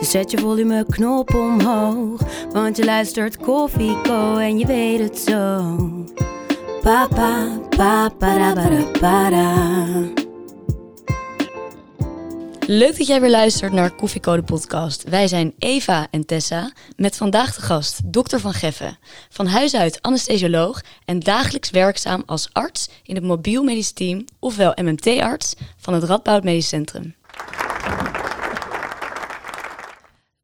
Zet je volumeknop omhoog. Want je luistert Koffieko en je weet het zo. Papa, papa, ba, da. Leuk dat jij weer luistert naar Koffiecode Podcast. Wij zijn Eva en Tessa met vandaag de gast dokter Van Geffen. Van huis uit anesthesioloog en dagelijks werkzaam als arts in het mobiel medisch team, ofwel MMT-arts van het Radboud Medisch Centrum.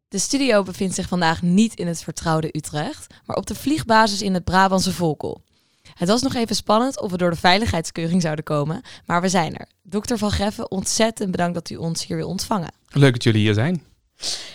De studio bevindt zich vandaag niet in het vertrouwde Utrecht, maar op de vliegbasis in het Brabantse Volkel. Het was nog even spannend of we door de veiligheidskeuring zouden komen, maar we zijn er. Dokter Van Geffen, ontzettend bedankt dat u ons hier wil ontvangen. Leuk dat jullie hier zijn.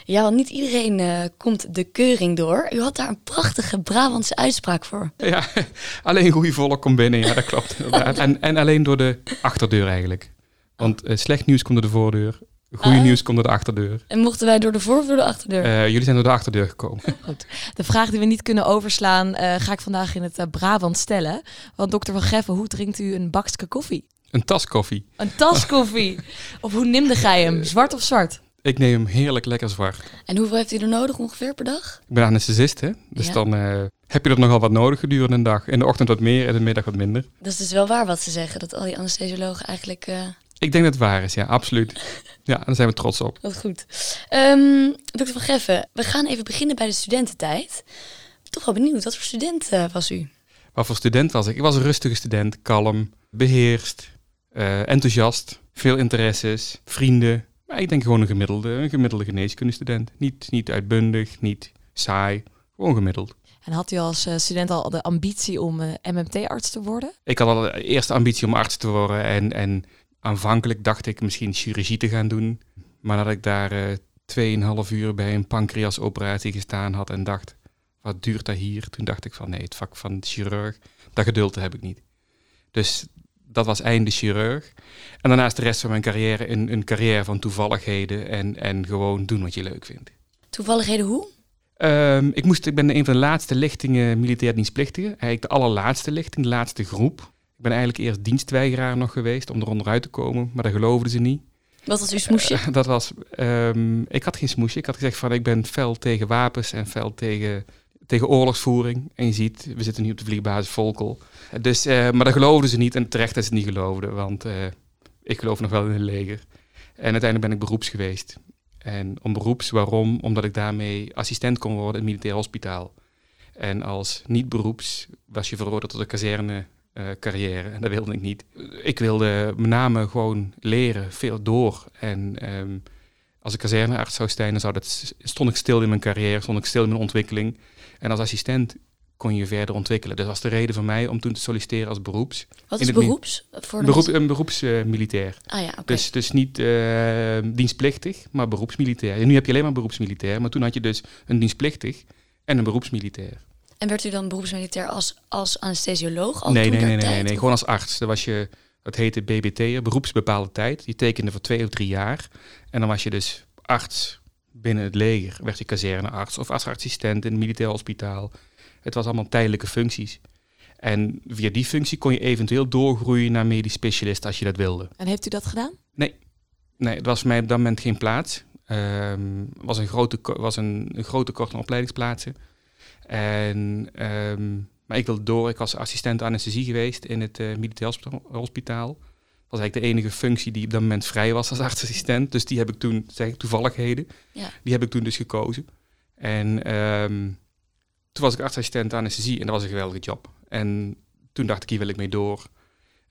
Ja, want niet iedereen eh, komt de keuring door. U had daar een prachtige Brabantse uitspraak voor. Ja, alleen goede volk komt binnen, ja dat klopt inderdaad. En, en alleen door de achterdeur eigenlijk. Want eh, slecht nieuws komt door de voordeur, goede Ah. nieuws komt door de achterdeur. En mochten wij door de voor of door de achterdeur? Eh, jullie zijn door de achterdeur gekomen. Goed. De vraag die we niet kunnen overslaan, eh, ga ik vandaag in het eh, Brabant stellen. Want dokter Van Geffen, hoe drinkt u een bakje koffie? Een tas koffie. Een tas koffie. of hoe nimde gij hem? Zwart of zwart? Ik neem hem heerlijk lekker zwart. En hoeveel heeft u er nodig ongeveer per dag? Ik ben anesthesist, hè? Dus Ja. dan eh, heb je er nogal wat nodig gedurende een dag. In de ochtend wat meer, in de middag wat minder. Dat is dus wel waar wat ze zeggen, dat al die anesthesiologen eigenlijk... eh, Ik denk dat het waar is, ja, absoluut. Ja, daar zijn we trots op. Wat goed. Ehm dokter Van Geffen, we gaan even beginnen bij de studententijd. Toch wel benieuwd, wat voor student eh, was u? Wat voor student was ik? Ik was een rustige student, kalm, beheerst, eh, enthousiast, veel interesses, vrienden. Maar ik denk gewoon een gemiddelde, een gemiddelde geneeskundestudent. Niet, niet uitbundig, niet saai, gewoon gemiddeld. En had u als eh, student al de ambitie om eh, MMT-arts te worden? Ik had al de eerste ambitie om arts te worden en, en aanvankelijk dacht ik misschien chirurgie te gaan doen. Maar nadat ik daar eh 2,5 uur bij een pancreasoperatie gestaan had en dacht, wat duurt dat hier? Toen dacht ik van nee, het vak van chirurg, dat geduld heb ik niet. Dus dat was einde chirurg. En daarnaast de rest van mijn carrière een, een carrière van toevalligheden en, en gewoon doen wat je leuk vindt. Toevalligheden hoe? Ehm, ik, moest, ik ben een van de laatste lichtingen militair dienstplichtigen. Eigenlijk de allerlaatste lichting, de laatste groep. Ik ben eigenlijk eerst dienstweigeraar nog geweest om er onderuit te komen, maar dat geloofden ze niet. Wat was uw smoesje? Eh, dat was, ehm, ik had geen smoesje. Ik had gezegd van ik ben fel tegen wapens en fel tegen, tegen oorlogsvoering. En je ziet, we zitten nu op de vliegbasis Volkel. Dus, eh, maar dat geloofden ze niet en terecht dat ze het niet geloofden, want eh, ik geloof nog wel in het leger. En uiteindelijk ben ik beroeps geweest. En om beroeps, waarom? Omdat ik daarmee assistent kon worden in het militair hospitaal. En als niet-beroeps was je veroordeeld tot een kazerne eh, carrière. En dat wilde ik niet. Ik wilde met name gewoon leren, veel door. En ehm, als ik kazernearts zou zijn, dan zou dat, stond ik stil in mijn carrière, stond ik stil in mijn ontwikkeling. En als assistent kon je verder ontwikkelen. Dus dat was de reden voor mij om toen te solliciteren als beroeps. Wat is beroeps? Voor Beroep, een beroepsmilitair. Ah ja, oké. Dus, dus niet eh, dienstplichtig, maar beroepsmilitair. En nu heb je alleen maar beroepsmilitair, maar toen had je dus een dienstplichtig en een beroepsmilitair. En werd u dan beroepsmilitair als, als anesthesioloog? Al nee, nee, nee, nee, nee, nee, gewoon als arts. Dat was je, dat heette BBT'er, beroepsbepaalde tijd. Die tekende voor twee of drie jaar. En dan was je dus arts binnen het leger. Werd je kazernearts of als assistent in het militair hospitaal. Het was allemaal tijdelijke functies. En via die functie kon je eventueel doorgroeien naar medisch specialist als je dat wilde. En heeft u dat gedaan? Nee, het was voor mij op dat moment geen plaats. Ehm was een grote, was een, een grote kort aan opleidingsplaatsen. En, ehm, maar ik wilde door. Ik was assistent anesthesie geweest in het eh, militair hosp- hospitaal. Dat was eigenlijk de enige functie die op dat moment vrij was als artsassistent. Dus die heb ik toen, zeg ik toevalligheden, Ja. die heb ik toen dus gekozen. En ehm, toen was ik artsassistent anesthesie en dat was een geweldige job. En toen dacht ik, hier wil ik mee door.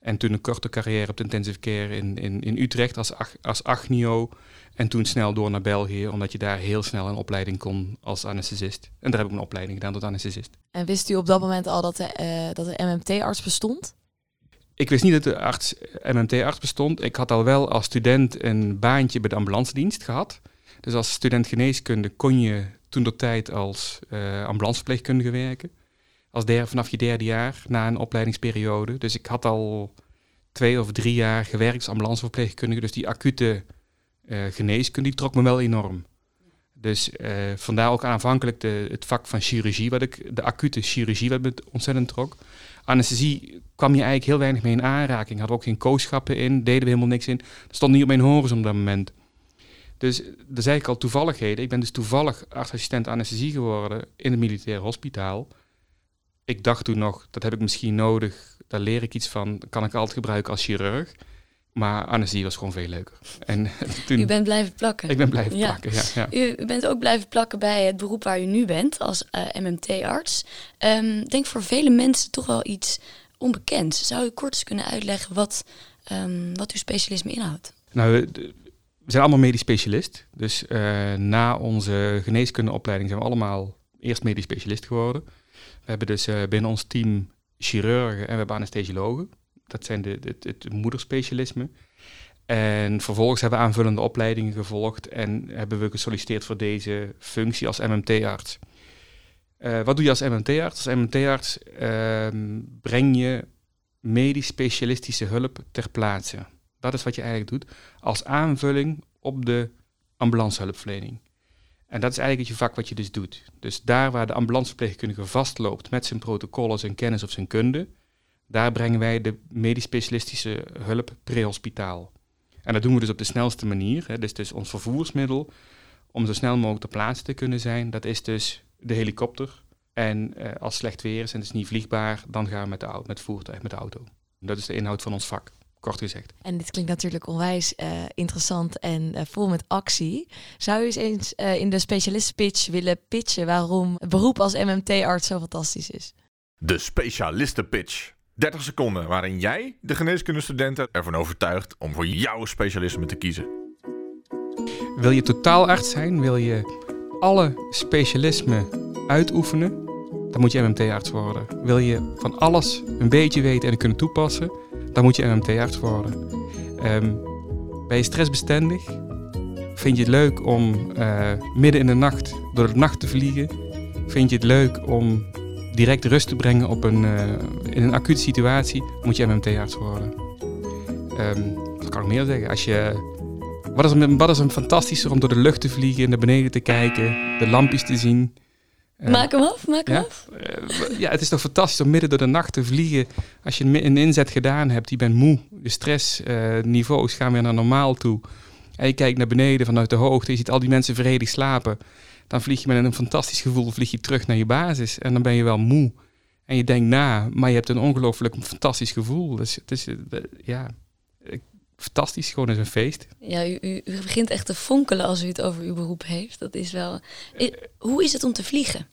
En toen een korte carrière op de intensive care in, in, in Utrecht als, als agnio. En toen snel door naar België, omdat je daar heel snel een opleiding kon als anesthesist. En daar heb ik mijn opleiding gedaan tot anesthesist. En wist u op dat moment al dat de, eh, dat de MMT-arts bestond? Ik wist niet dat de arts, MMT-arts bestond. Ik had al wel als student een baantje bij de ambulancedienst gehad. Dus als student geneeskunde kon je toen de tijd als uh, ambulanceverpleegkundige werken. Als derde, vanaf je derde jaar, na een opleidingsperiode. Dus ik had al twee of drie jaar gewerkt als ambulanceverpleegkundige. Dus die acute uh, geneeskunde die trok me wel enorm. Dus uh, vandaar ook aanvankelijk de, het vak van chirurgie, wat ik, de acute chirurgie, wat me ontzettend trok. Anesthesie kwam je eigenlijk heel weinig mee in aanraking. Had ook geen kooschappen in, deden we helemaal niks in. Dat stond niet op mijn horizon op dat moment. Dus dat zei ik al toevalligheden. Ik ben dus toevallig artsassistent anesthesie geworden in het militair hospitaal. Ik dacht toen nog, dat heb ik misschien nodig, daar leer ik iets van, kan ik altijd gebruiken als chirurg. Maar anesthesie was gewoon veel leuker. En toen, u bent blijven plakken. Ik ben blijven plakken, ja. ja. U, bent ook blijven plakken bij het beroep waar u nu bent, als uh, eh, MMT-arts. Um, ehm, denk voor vele mensen toch wel iets onbekends. Zou u kort eens kunnen uitleggen wat, um, wat uw specialisme inhoudt? Nou, we zijn allemaal medisch specialist. Dus uh, na onze geneeskundeopleiding zijn we allemaal eerst medisch specialist geworden. We hebben dus uh, binnen ons team chirurgen en we hebben anesthesiologen. Dat zijn de, het, het moederspecialisme. En vervolgens hebben we aanvullende opleidingen gevolgd en hebben we gesolliciteerd voor deze functie als MMT-arts. Uh, wat doe je als MMT-arts? Als MMT-arts uh, breng je medisch specialistische hulp ter plaatse. Dat is wat je eigenlijk doet als aanvulling op de ambulancehulpverlening. En dat is eigenlijk je vak wat je dus doet. Dus daar waar de ambulanceverpleegkundige vastloopt met zijn protocollen, zijn kennis of zijn kunde, daar brengen wij de medisch specialistische hulp prehospitaal. En dat doen we dus op de snelste manier. Hè. Dus, dus ons vervoersmiddel om zo snel mogelijk ter plaatse te kunnen zijn, dat is dus de helikopter. En uh, als slecht weer is en het is niet vliegbaar, dan gaan we met, de met het voertuig, met de auto. Dat is de inhoud van ons vak, kort gezegd. En dit klinkt natuurlijk onwijs uh, interessant en uh, vol met actie. Zou u eens eens in de specialist-pitch willen pitchen waarom het beroep als MMT-arts zo fantastisch is? De specialisten-pitch. 30 seconden waarin jij de geneeskundestudenten ervan overtuigt om voor jouw specialisme te kiezen. Wil je totaalarts zijn? Wil je alle specialismen uitoefenen? Dan moet je MMT-arts worden. Wil je van alles een beetje weten en kunnen toepassen? Dan moet je MMT-arts worden. Um, ben je stressbestendig? Vind je het leuk om uh, midden in de nacht door de nacht te vliegen? Vind je het leuk om direct rust te brengen op een, uh, in een acute situatie, moet je MMT-arts worden. Um, wat kan ik meer zeggen? Als je, wat, is een, wat is een fantastischer om door de lucht te vliegen, naar beneden te kijken, de lampjes te zien. Uh, maak hem af, maak hem ja? af. Uh, ja, het is toch fantastisch om midden door de nacht te vliegen. Als je een inzet gedaan hebt, je bent moe, je stressniveaus gaan weer naar normaal toe. En je kijkt naar beneden vanuit de hoogte, je ziet al die mensen vredig slapen dan vlieg je met een fantastisch gevoel vlieg je terug naar je basis. En dan ben je wel moe. En je denkt na, maar je hebt een ongelooflijk fantastisch gevoel. Dus het is, ja, fantastisch, gewoon is een feest. Ja, u, u, u, begint echt te fonkelen als u het over uw beroep heeft. Dat is wel... hoe is het om te vliegen?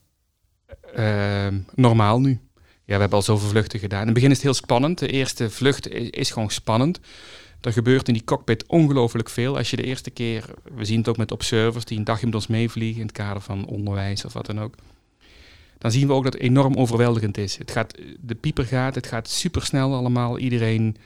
Uh, normaal nu. Ja, we hebben al zoveel vluchten gedaan. In het begin is het heel spannend. De eerste vlucht is, is gewoon spannend. Er gebeurt in die cockpit ongelooflijk veel. Als je de eerste keer, we zien het ook met observers die een dagje met ons meevliegen in het kader van onderwijs of wat dan ook. Dan zien we ook dat het enorm overweldigend is. Het gaat, de pieper gaat, het gaat supersnel allemaal. Iedereen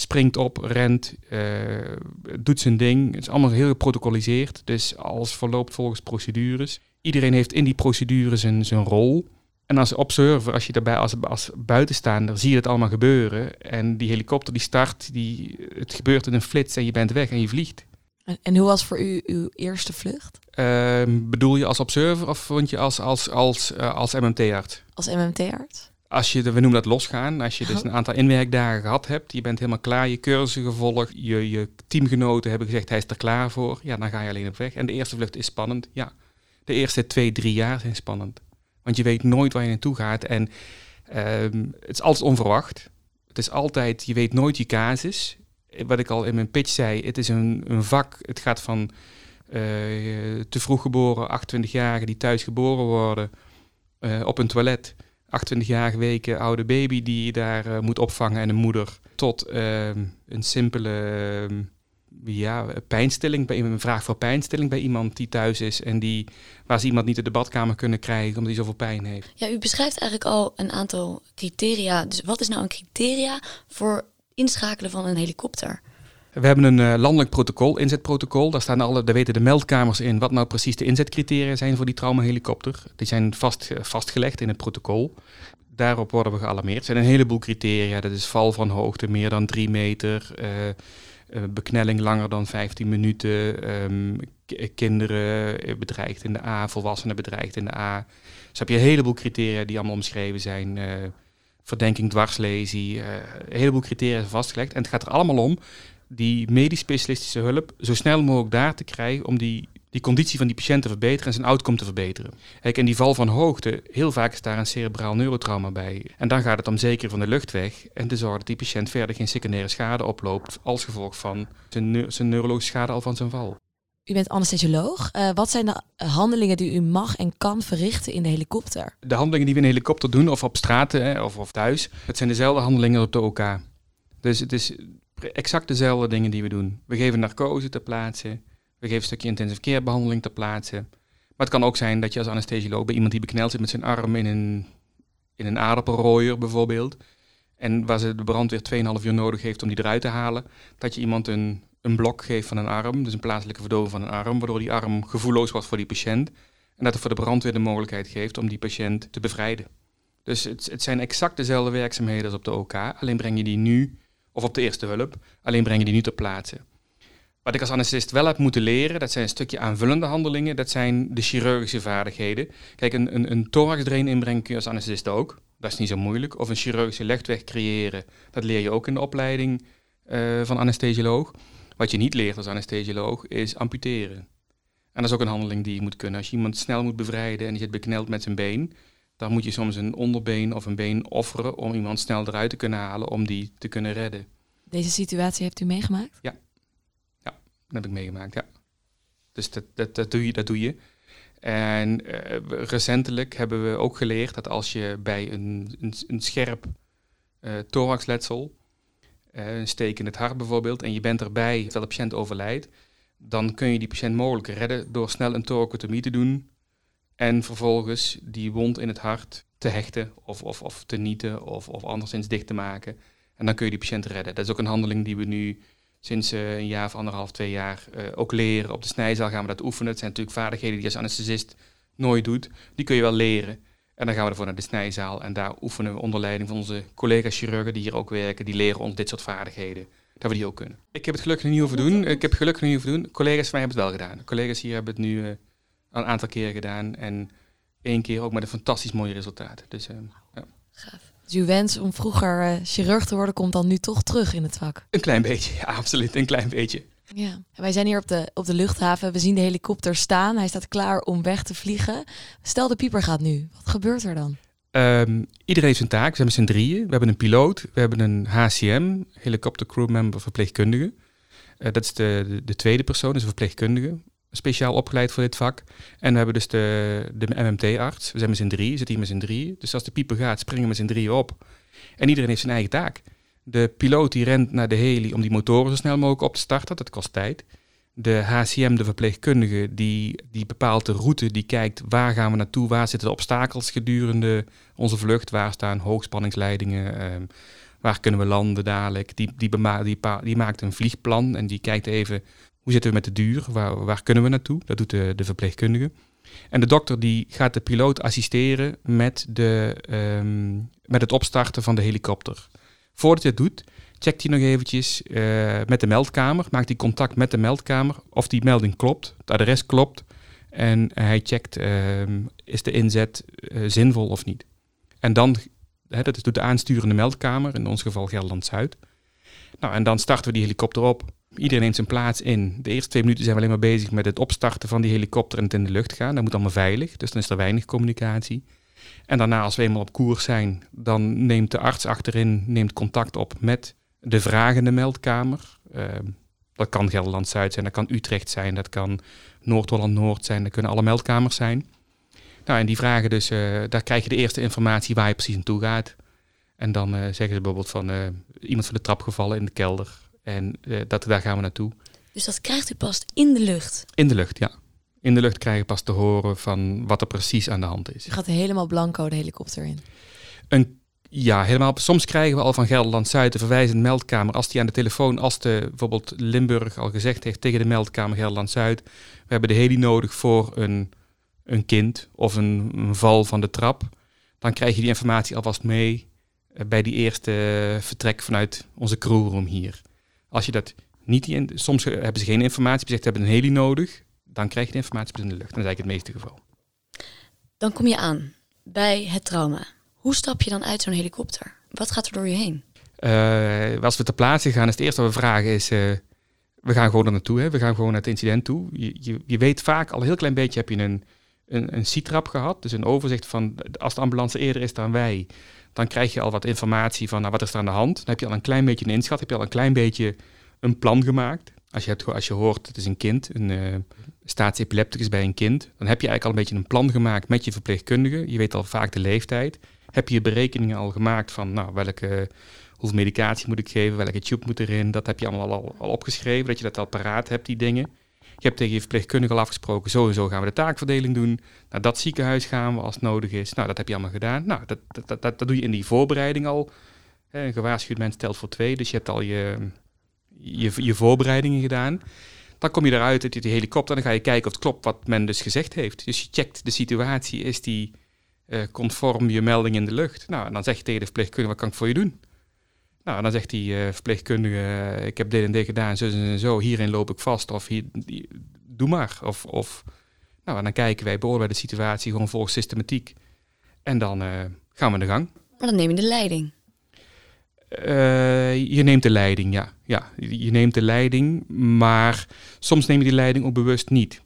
springt op, rent, uh, doet zijn ding. Het is allemaal heel geprotocoliseerd. Dus alles verloopt volgens procedures. Iedereen heeft in die procedures zijn, zijn rol. En als observer, als je daarbij als, als buitenstaander, zie je het allemaal gebeuren. En die helikopter die start, die, het gebeurt in een flits en je bent weg en je vliegt. En, en hoe was voor u uw eerste vlucht? Uh, bedoel je als observer of vond je als, als, als, uh, als MMT-arts? Als MMT-arts? Als je, we noemen dat losgaan, als je dus een aantal inwerkdagen gehad hebt, je bent helemaal klaar, je cursussen gevolgd, je, je teamgenoten hebben gezegd hij is er klaar voor, ja, dan ga je alleen op weg. En de eerste vlucht is spannend, ja. De eerste twee, drie jaar zijn spannend. Want je weet nooit waar je naartoe gaat. En ehm, het is altijd onverwacht. Het is altijd, je weet nooit je casus. Wat ik al in mijn pitch zei, het is een, een vak. Het gaat van uh, te vroeg geboren, 28-jarigen die thuis geboren worden uh, op een toilet. 28-jarige weken oude baby die je daar uh, moet opvangen en een moeder. Tot ehm, een simpele ehm, ja, pijnstilling, bij een vraag voor pijnstilling bij iemand die thuis is en die, waar ze iemand niet in de badkamer kunnen krijgen omdat hij zoveel pijn heeft. Ja, u beschrijft eigenlijk al een aantal criteria. Dus wat is nou een criteria voor inschakelen van een helikopter? We hebben een uh, landelijk protocol, inzetprotocol. Daar, staan alle, daar weten de meldkamers in wat nou precies de inzetcriteria zijn voor die traumahelikopter. Die zijn vast, vastgelegd in het protocol. Daarop worden we gealarmeerd. Er zijn een heleboel criteria. Dat is val van hoogte meer dan 3 meter, uh, beknelling langer dan 15 minuten, um, kinderen bedreigd in de A, volwassenen bedreigd in de A. Dus heb je een heleboel criteria die allemaal omschreven zijn. Uh, verdenking, dwarslesie, een heleboel criteria vastgelegd. En het gaat er allemaal om die medisch specialistische hulp zo snel mogelijk daar te krijgen om die, die conditie van die patiënt te verbeteren en zijn outcome te verbeteren. Kijk, en die val van hoogte, heel vaak is daar een cerebraal neurotrauma bij. En dan gaat het om zeker van de luchtweg en te zorgen dat die patiënt verder geen secundaire schade oploopt als gevolg van zijn, zijn neurologische schade al van zijn val. U bent anesthesioloog. Uh, wat zijn de handelingen die u mag en kan verrichten in de helikopter? De handelingen die we in een helikopter doen, of op straten hè, of, of thuis, het zijn dezelfde handelingen op de OK. Dus het is exact dezelfde dingen die we doen. We geven narcose ter plaatse, we geven een stukje intensive care behandeling ter plaatse. Maar het kan ook zijn dat je als anesthesioloog bij iemand die bekneld zit met zijn arm in een, in een aardappelrooier bijvoorbeeld, en waar ze de brandweer 2,5 uur nodig heeft om die eruit te halen, dat je iemand een, een blok geeft van een arm, dus een plaatselijke verdoving van een arm, waardoor die arm gevoelloos wordt voor die patiënt. En dat het voor de brandweer de mogelijkheid geeft om die patiënt te bevrijden. Dus het, het zijn exact dezelfde werkzaamheden als op de OK, alleen breng je die nu of op de eerste hulp. Alleen breng je die nu ter plaatse. Wat ik als anesthesist wel heb moeten leren, dat zijn een stukje aanvullende handelingen, dat zijn de chirurgische vaardigheden. Kijk, een, een, een thoraxdrain inbrengen kun je als anesthesist ook. Dat is niet zo moeilijk. Of een chirurgische legweg creëren, dat leer je ook in de opleiding uh, van anesthesioloog. Wat je niet leert als anesthesioloog is amputeren. En dat is ook een handeling die je moet kunnen. Als je iemand snel moet bevrijden en die zit bekneld met zijn been, dan moet je soms een onderbeen of een been offeren om iemand snel eruit te kunnen halen om die te kunnen redden. Deze situatie hebt u meegemaakt? Ja, ja dat heb ik meegemaakt, ja. Dus dat, dat, dat, doe, je, dat doe je. En uh, recentelijk hebben we ook geleerd dat als je bij een, een, een scherp uh, thoraxletsel, uh, een steek in het hart bijvoorbeeld, en je bent erbij terwijl de patiënt overlijdt, dan kun je die patiënt mogelijk redden door snel een thoracotomie te doen en vervolgens die wond in het hart te hechten of, of, of te nieten of, of anderszins dicht te maken. En dan kun je die patiënt redden. Dat is ook een handeling die we nu sinds uh, een jaar of anderhalf, twee jaar uh, ook leren. Op de snijzaal gaan we dat oefenen. Het zijn natuurlijk vaardigheden die als anesthesist nooit doet. Die kun je wel leren. En dan gaan we ervoor naar de snijzaal. En daar oefenen we onder leiding van onze collega-chirurgen die hier ook werken. Die leren ons dit soort vaardigheden. Dat we die ook kunnen. Ik heb het gelukkig niet hoeven doen. Ik heb gelukkig niet hoeven doen. Collega's van mij hebben het wel gedaan. Collega's hier hebben het nu uh, een aantal keer gedaan. En één keer ook met een fantastisch mooi resultaat. Dus, uh, ja. Gaaf. Dus uw wens om vroeger uh, chirurg te worden komt dan nu toch terug in het vak? Een klein beetje, ja, absoluut. Een klein beetje. Ja, wij zijn hier op de, op de luchthaven. We zien de helikopter staan. Hij staat klaar om weg te vliegen. Stel de pieper gaat nu. Wat gebeurt er dan? Um, iedereen heeft zijn taak. We zijn met z'n drieën. We hebben een piloot. We hebben een HCM, helikopter crew member verpleegkundige. Uh, dat is de, de, de, tweede persoon, is een verpleegkundige speciaal opgeleid voor dit vak. En we hebben dus de, de MMT-arts. We zijn met z'n drie, zitten hier met z'n drie. Dus als de pieper gaat, springen we met z'n drieën op. En iedereen heeft zijn eigen taak. De piloot die rent naar de heli om die motoren zo snel mogelijk op te starten. Dat kost tijd. De HCM, de verpleegkundige, die, die bepaalt de route. Die kijkt waar gaan we naartoe, waar zitten de obstakels gedurende onze vlucht. Waar staan hoogspanningsleidingen, um, waar kunnen we landen dadelijk. Die, die, die, die maakt een vliegplan en die kijkt even hoe zitten we met de duur? Waar, waar kunnen we naartoe? Dat doet de, de verpleegkundige. En de dokter die gaat de piloot assisteren met, de, um, met het opstarten van de helikopter. Voordat hij het doet, checkt hij nog eventjes uh, met de meldkamer. Maakt hij contact met de meldkamer of die melding klopt, het adres klopt. En hij checkt, uh, is de inzet uh, zinvol of niet. En dan, dat doet de aansturende meldkamer, in ons geval Gelderland-Zuid. Nou, en dan starten we die helikopter op. Iedereen neemt zijn plaats in. De eerste twee minuten zijn we alleen maar bezig met het opstarten van die helikopter en het in de lucht gaan. Dat moet allemaal veilig, dus dan is er weinig communicatie. En daarna, als we eenmaal op koers zijn, dan neemt de arts achterin neemt contact op met de vragende meldkamer. Uh, dat kan Gelderland-Zuid zijn, dat kan Utrecht zijn, dat kan Noord-Holland-Noord zijn, dat kunnen alle meldkamers zijn. Nou, en die vragen dus, uh, daar krijg je de eerste informatie waar je precies naartoe gaat. En dan uh, zeggen ze bijvoorbeeld van iemand van de trap gevallen in de kelder. En uh, dat, daar gaan we naartoe. Dus dat krijgt u pas in de lucht? In de lucht, ja. In de lucht krijg je pas te horen van wat er precies aan de hand is. Je gaat helemaal blanco de helikopter in? Een, Ja, helemaal. Soms krijgen we al van Gelderland Zuid de verwijzende meldkamer. Als die aan de telefoon, als de, bijvoorbeeld Limburg al gezegd heeft tegen de meldkamer Gelderland Zuid. We hebben de heli nodig voor een, een kind of een, een val van de trap. Dan krijg je die informatie alvast mee eh, bij die eerste eh, vertrek vanuit onze crewroom hier. Als je dat niet, in, soms hebben ze geen informatie, ze hebben een heli nodig. Dan krijg je de informatie in de lucht. Dat is eigenlijk het meeste geval. Dan kom je aan bij het trauma. Hoe stap je dan uit zo'n helikopter? Wat gaat er door je heen? Uh, als we ter plaatse gaan, is het eerste wat we vragen is... Uh, we gaan gewoon er naartoe, hè. we gaan gewoon naar het incident toe. Je, je, je, weet vaak, al een heel klein beetje heb je een, een, een C-trap gehad. Dus een overzicht van, als de ambulance eerder is dan wij... dan krijg je al wat informatie van nou, wat is er aan de hand. Dan heb je al een klein beetje een inschat, heb je al een klein beetje een plan gemaakt. Als je, hebt, als je hoort, het is een kind, een uh, staatsepilepticus bij een kind... dan heb je eigenlijk al een beetje een plan gemaakt met je verpleegkundige. Je weet al vaak de leeftijd heb je berekeningen al gemaakt van nou, welke, hoeveel medicatie moet ik geven, welke tube moet erin. Dat heb je allemaal al, al opgeschreven, dat je dat al paraat hebt, die dingen. Je hebt tegen je verpleegkundige al afgesproken, zo gaan we de taakverdeling doen. Naar dat ziekenhuis gaan we als het nodig is. Nou, dat heb je allemaal gedaan. Nou, dat, dat, dat, dat doe je in die voorbereiding al. Een gewaarschuwd mens telt voor twee, dus je hebt al je, je, je voorbereidingen gedaan. Dan kom je eruit uit die helikopter en dan ga je kijken of het klopt wat men dus gezegd heeft. Dus je checkt de situatie, is die uh, conform je melding in de lucht. Nou, en dan zeg je tegen de verpleegkundige, wat kan ik voor je doen? Nou, dan zegt die uh, verpleegkundige, ik heb dit en dit gedaan, zo en zo, hierin loop ik vast, of hier, die, doe maar. Of, of, nou, en dan kijken wij, beoordelen de situatie gewoon volgens systematiek. En dan gaan we de gang. Maar dan neem je de leiding. je neemt de leiding, ja. ja. Je neemt de leiding, maar soms neem je die leiding ook bewust niet.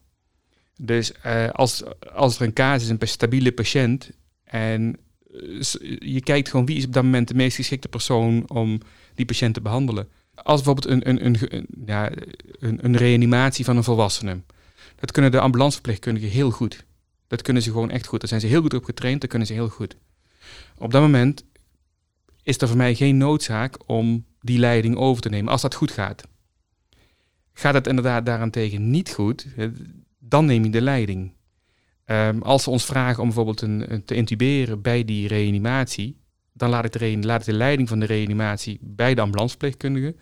Dus als, als er een casus is, een stabiele patiënt, en je kijkt gewoon wie is op dat moment de meest geschikte persoon om die patiënt te behandelen. Als bijvoorbeeld een, een, een, ja, een, een, reanimatie van een volwassene. Dat kunnen de ambulanceverpleegkundigen heel goed. Dat kunnen ze gewoon echt goed. Daar zijn ze heel goed op getraind, dat kunnen ze heel goed. Op dat moment is er voor mij geen noodzaak om die leiding over te nemen, als dat goed gaat. Gaat het inderdaad daarentegen niet goed, dan neem je de leiding. Um, als ze ons vragen om bijvoorbeeld een, te intuberen bij die reanimatie, dan laat ik, de, laat ik de leiding van de reanimatie bij de ambulanceverpleegkundige.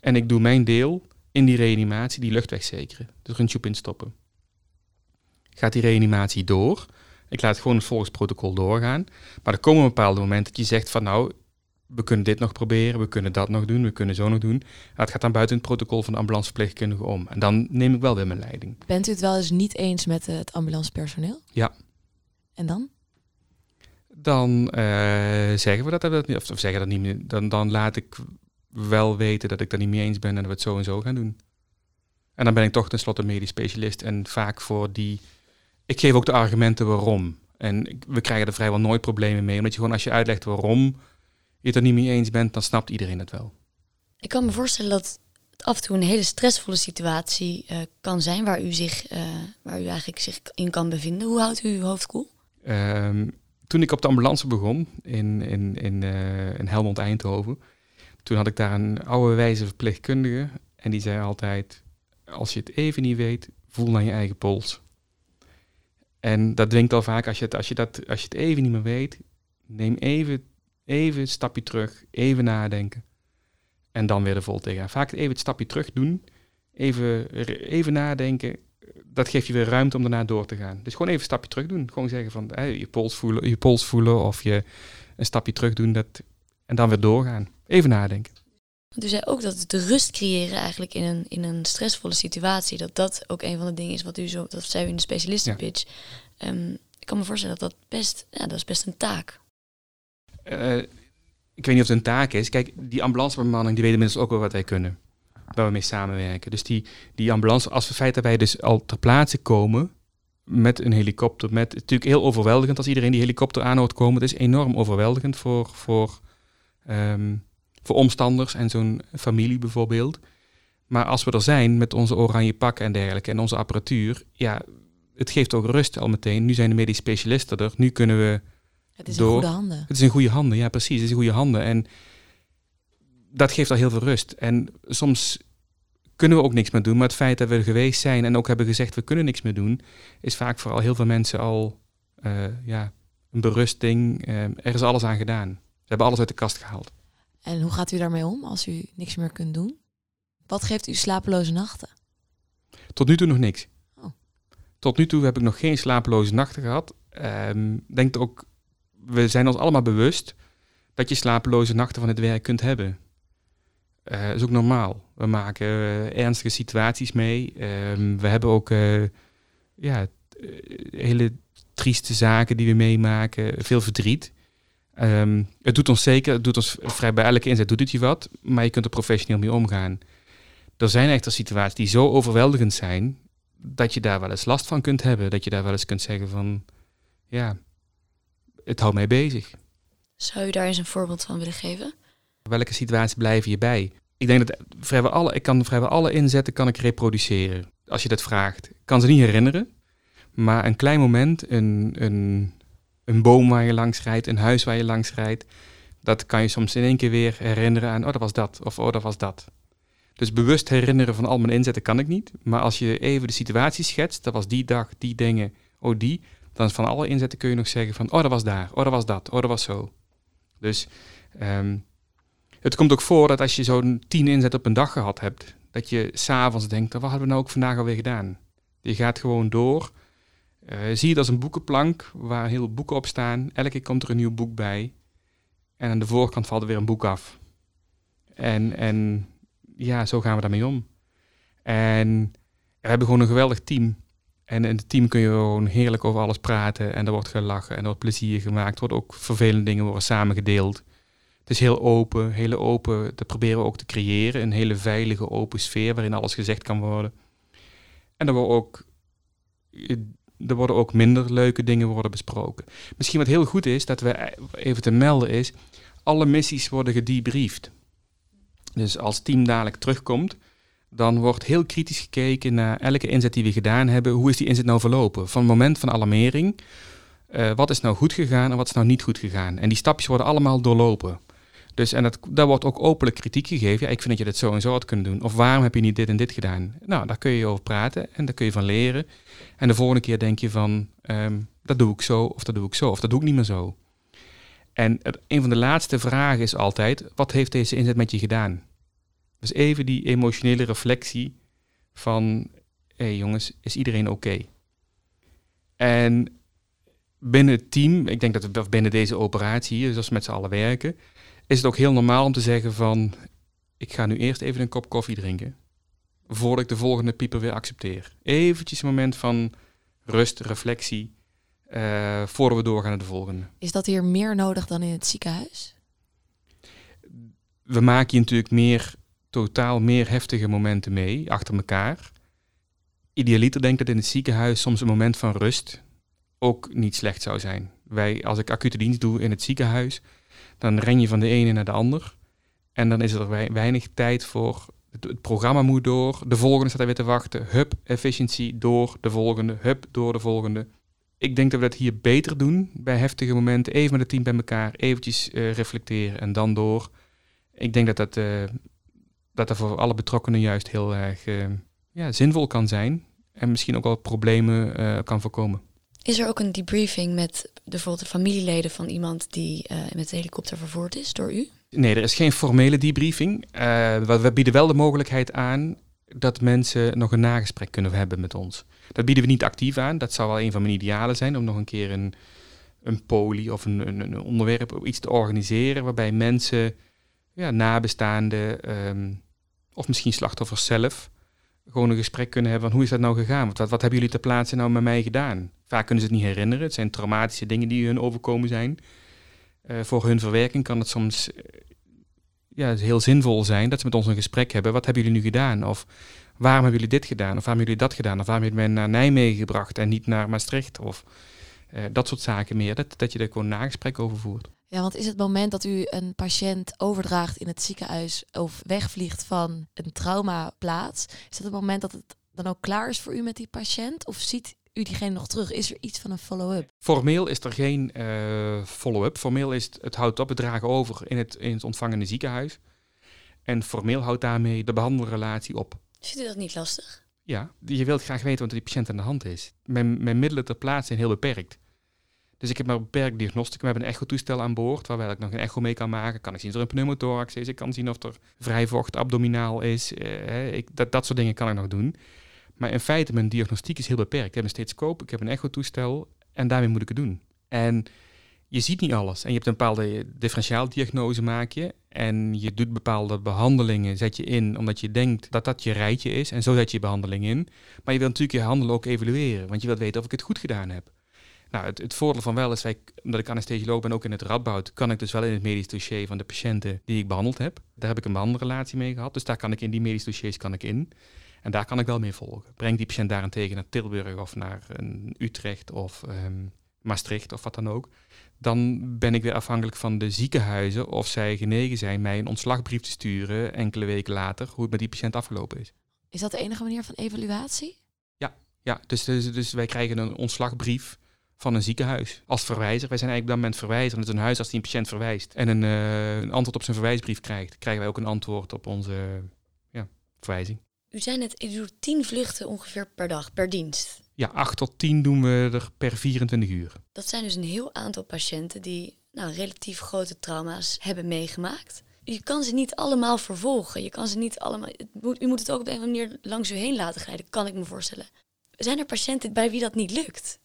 En ik doe mijn deel in die reanimatie, die lucht wegzekeren. Dus een tube instoppen. Gaat die reanimatie door? Ik laat gewoon het volgens protocol doorgaan. Maar er komen bepaalde momenten dat je zegt van nou, we kunnen dit nog proberen, we kunnen dat nog doen, we kunnen zo nog doen. Het gaat dan buiten het protocol van de ambulanceverpleegkundige om. En dan neem ik wel weer mijn leiding. Bent u het wel eens niet eens met het ambulancepersoneel? Ja. En dan? Dan uh, zeggen we dat, dat of, of zeggen dat niet meer. Dan, dan laat ik wel weten dat ik dat niet mee eens ben en dat we het zo en zo gaan doen. En dan ben ik toch tenslotte medisch specialist en vaak voor die... Ik geef ook de argumenten waarom. En we krijgen er vrijwel nooit problemen mee, omdat je gewoon als je uitlegt waarom het er niet mee eens bent, dan snapt iedereen het wel. Ik kan me voorstellen dat het af en toe een hele stressvolle situatie uh, kan zijn waar u, zich, uh, waar u eigenlijk zich in kan bevinden. Hoe houdt u uw hoofd koel? Um, toen ik op de ambulance begon in, in, in, uh, in Helmond Eindhoven, toen had ik daar een oude wijze verpleegkundige en die zei altijd, als je het even niet weet, voel naar je eigen pols. En dat dwingt al vaak, als je, het, als, je dat, als je het even niet meer weet, neem even Even een stapje terug, even nadenken. En dan weer de vol tegenaan. Vaak even het stapje terug doen, even, even nadenken. Dat geeft je weer ruimte om daarna door te gaan. Dus gewoon even een stapje terug doen. Gewoon zeggen van je, pols voelen, je pols voelen of je een stapje terug doen. Dat, en dan weer doorgaan. Even nadenken. U zei ook dat de rust creëren eigenlijk in een, in een stressvolle situatie, dat dat ook een van de dingen is wat u zo, dat zei u in de specialistenpitch. Ja. Um, ik kan me voorstellen dat dat best, ja, dat is best een taak. Uh, ik weet niet of het een taak is. Kijk, die ambulancebemanning die weet inmiddels ook wel wat wij kunnen. Waar we mee samenwerken. Dus die, die ambulance, als we feit dat wij dus al ter plaatse komen met een helikopter, met natuurlijk heel overweldigend als iedereen die helikopter aan hoort komen. Het is enorm overweldigend voor, voor, um, voor omstanders en zo'n familie bijvoorbeeld. Maar als we er zijn met onze oranje pakken en dergelijke en onze apparatuur, ja, het geeft ook rust al meteen. Nu zijn de medisch specialisten er, nu kunnen we het is in goede handen. Het is in goede handen, ja precies. Het is in goede handen. En dat geeft al heel veel rust. En soms kunnen we ook niks meer doen. Maar het feit dat we er geweest zijn en ook hebben gezegd we kunnen niks meer doen, is vaak voor al heel veel mensen al uh, ja, een berusting. Uh, er is alles aan gedaan. hebben alles uit de kast gehaald. En hoe gaat u daarmee om als u niks meer kunt doen? Wat geeft u slapeloze nachten? Tot nu toe nog niks. Oh. Tot nu toe heb ik nog geen slapeloze nachten gehad. Ehm denk ook, we zijn ons allemaal bewust dat je slapeloze nachten van het werk kunt hebben. Eh, dat is ook normaal. We maken eh, ernstige situaties mee. Ehm, we hebben ook eh, ja, hele trieste zaken die we meemaken. Veel verdriet. Ehm, het doet ons zeker, het doet ons vrij bij elke inzet doet het je wat, maar je kunt er professioneel mee omgaan. Er zijn echter situaties die zo overweldigend zijn dat je daar wel eens last van kunt hebben. Dat je daar wel eens kunt zeggen van, ja, het houdt mij bezig. Zou u daar eens een voorbeeld van willen geven? Welke situaties blijven je bij? Ik denk dat vrijwel alle, ik kan vrijwel alle inzetten kan ik reproduceren. Als je dat vraagt. Ik kan ze niet herinneren. Maar een klein moment, een, een, een boom waar je langs rijdt, een huis waar je langs rijdt. Dat kan je soms in één keer weer herinneren aan, oh dat was dat, of oh dat was dat. Dus bewust herinneren van al mijn inzetten kan ik niet. Maar als je even de situatie schetst, dat was die dag, die dingen, oh die. Dan van alle inzetten kun je nog zeggen van, oh dat was daar, oh dat was dat, oh dat was zo. Dus ehm, het komt ook voor dat als je zo'n tien inzet op een dag gehad hebt, dat je s'avonds denkt, wat hadden we nou ook vandaag alweer gedaan? Je gaat gewoon door. Eh, zie het als een boekenplank waar heel boeken op staan. Elke keer komt er een nieuw boek bij. En aan de voorkant valt er weer een boek af. En, en ja, zo gaan we daarmee om. En we hebben gewoon een geweldig team. En in het team kun je gewoon heerlijk over alles praten. En er wordt gelachen en er wordt plezier gemaakt. Er worden ook vervelende dingen worden samengedeeld. Het is heel open, hele open. Dat proberen we ook te creëren. Een hele veilige, open sfeer waarin alles gezegd kan worden. En er worden ook, er worden ook minder leuke dingen worden besproken. Misschien wat heel goed is, dat we even te melden is, alle missies worden gedebriefd. Dus als team dadelijk terugkomt, dan wordt heel kritisch gekeken naar elke inzet die we gedaan hebben. Hoe is die inzet nou verlopen? Van het moment van alarmering, uh, wat is nou goed gegaan en wat is nou niet goed gegaan? En die stapjes worden allemaal doorlopen. Dus en dat, daar wordt ook openlijk kritiek gegeven. Ja, ik vind dat je dat zo en zo had kunnen doen. Of waarom heb je niet dit en dit gedaan? Nou, daar kun je over praten en daar kun je van leren. En de volgende keer denk je van, um, dat doe ik zo of dat doe ik zo of dat doe ik niet meer zo. En een van de laatste vragen is altijd, wat heeft deze inzet met je gedaan? Dus even die emotionele reflectie van, hé hey jongens, is iedereen oké? Okay? En binnen het team, ik denk dat we binnen deze operatie, dus als we met z'n allen werken, is het ook heel normaal om te zeggen van, ik ga nu eerst even een kop koffie drinken, voordat ik de volgende pieper weer accepteer. Eventjes een moment van rust, reflectie, uh, voordat we doorgaan naar de volgende. Is dat hier meer nodig dan in het ziekenhuis? We maken hier natuurlijk meer, totaal meer heftige momenten mee, achter elkaar. Idealiter denkt dat in het ziekenhuis soms een moment van rust ook niet slecht zou zijn. Wij, als ik acute dienst doe in het ziekenhuis, dan ren je van de ene naar de ander. En dan is er weinig tijd voor. Het, programma moet door. De volgende staat er weer te wachten. Hup, efficiëntie door de volgende. Hup, door de volgende. Ik denk dat we dat hier beter doen bij heftige momenten. Even met het team bij elkaar, eventjes uh, reflecteren en dan door. Ik denk dat dat, uh, dat, dat voor alle betrokkenen juist heel erg uh, ja, zinvol kan zijn. En misschien ook wel problemen kan voorkomen. Is er ook een debriefing met bijvoorbeeld de familieleden van iemand die uh, met de helikopter vervoerd is door u? Nee, er is geen formele debriefing. Uh, we bieden wel de mogelijkheid aan dat mensen nog een nagesprek kunnen hebben met ons. Dat bieden we niet actief aan. Dat zou wel een van mijn idealen zijn om nog een keer een, een poli of een, een, een onderwerp of iets te organiseren waarbij mensen, ja, nabestaanden um, of misschien slachtoffers zelf, gewoon een gesprek kunnen hebben van hoe is dat nou gegaan? Wat, wat, hebben jullie ter plaatse nou met mij gedaan? Vaak kunnen ze het niet herinneren. Het zijn traumatische dingen die hun overkomen zijn. Uh, voor hun verwerking kan het soms uh, ja, heel zinvol zijn dat ze met ons een gesprek hebben. Wat hebben jullie nu gedaan? Of waarom hebben jullie dit gedaan? Of waarom hebben jullie dat gedaan? Of waarom hebben jullie mij naar Nijmegen gebracht en niet naar Maastricht? Of uh, dat soort zaken meer. Dat, dat je er gewoon nagesprek over voert. Ja, want is het moment dat u een patiënt overdraagt in het ziekenhuis of wegvliegt van een traumaplaats, is dat het moment dat het dan ook klaar is voor u met die patiënt? Of ziet u diegene nog terug? Is er iets van een follow-up? Formeel is er geen uh, follow-up. Formeel is het, het houdt op, het dragen over in het, in het ontvangende ziekenhuis. En formeel houdt daarmee de behandelrelatie op. Vindt u dat niet lastig? Ja, je wilt graag weten wat die patiënt aan de hand is. Mijn, mijn middelen ter plaatse zijn heel beperkt. Dus ik heb maar beperkt diagnosticum. We hebben een echotoestel aan boord, waar ik nog een echo mee kan maken. Kan ik zien of er een pneumothorax is. Ik kan zien of er vrij vocht abdominaal is. Eh, ik, dat, dat soort dingen kan ik nog doen. Maar in feite, mijn diagnostiek is heel beperkt. Ik heb een stethoscoop, ik heb een echotoestel en daarmee moet ik het doen. En je ziet niet alles. En je hebt een bepaalde differentiaaldiagnose maak je. En je doet bepaalde behandelingen, zet je in, omdat je denkt dat dat je rijtje is. En zo zet je je behandeling in. Maar je wilt natuurlijk je handelen ook evalueren. Want je wilt weten of ik het goed gedaan heb. Nou, het, het voordeel van wel is, wij, omdat ik anesthesioloog ben, ook in het Radboud, kan ik dus wel in het medisch dossier van de patiënten die ik behandeld heb. Daar heb ik een behandelrelatie mee gehad. Dus daar kan ik in die medisch dossiers kan ik in. En daar kan ik wel mee volgen. Breng die patiënt daarentegen naar Tilburg of naar een Utrecht of ehm, Maastricht of wat dan ook. Dan ben ik weer afhankelijk van de ziekenhuizen of zij genegen zijn mij een ontslagbrief te sturen enkele weken later, hoe het met die patiënt afgelopen is. Is dat de enige manier van evaluatie? Ja, ja dus, dus, dus wij krijgen een ontslagbrief van een ziekenhuis als verwijzer. Wij zijn eigenlijk op dat moment verwijzer. Het is een huis als die een patiënt verwijst en een, uh, een, antwoord op zijn verwijsbrief krijgt, krijgen wij ook een antwoord op onze ja, verwijzing. U zei net, u doet tien vluchten ongeveer per dag, per dienst. Ja, 8 tot 10 doen we er per 24 uur. Dat zijn dus een heel aantal patiënten die nou, relatief grote trauma's hebben meegemaakt. Je kan ze niet allemaal vervolgen. Je kan ze niet allemaal. u moet het ook op een of andere manier langs u heen laten glijden, kan ik me voorstellen. Zijn er patiënten bij wie dat niet lukt?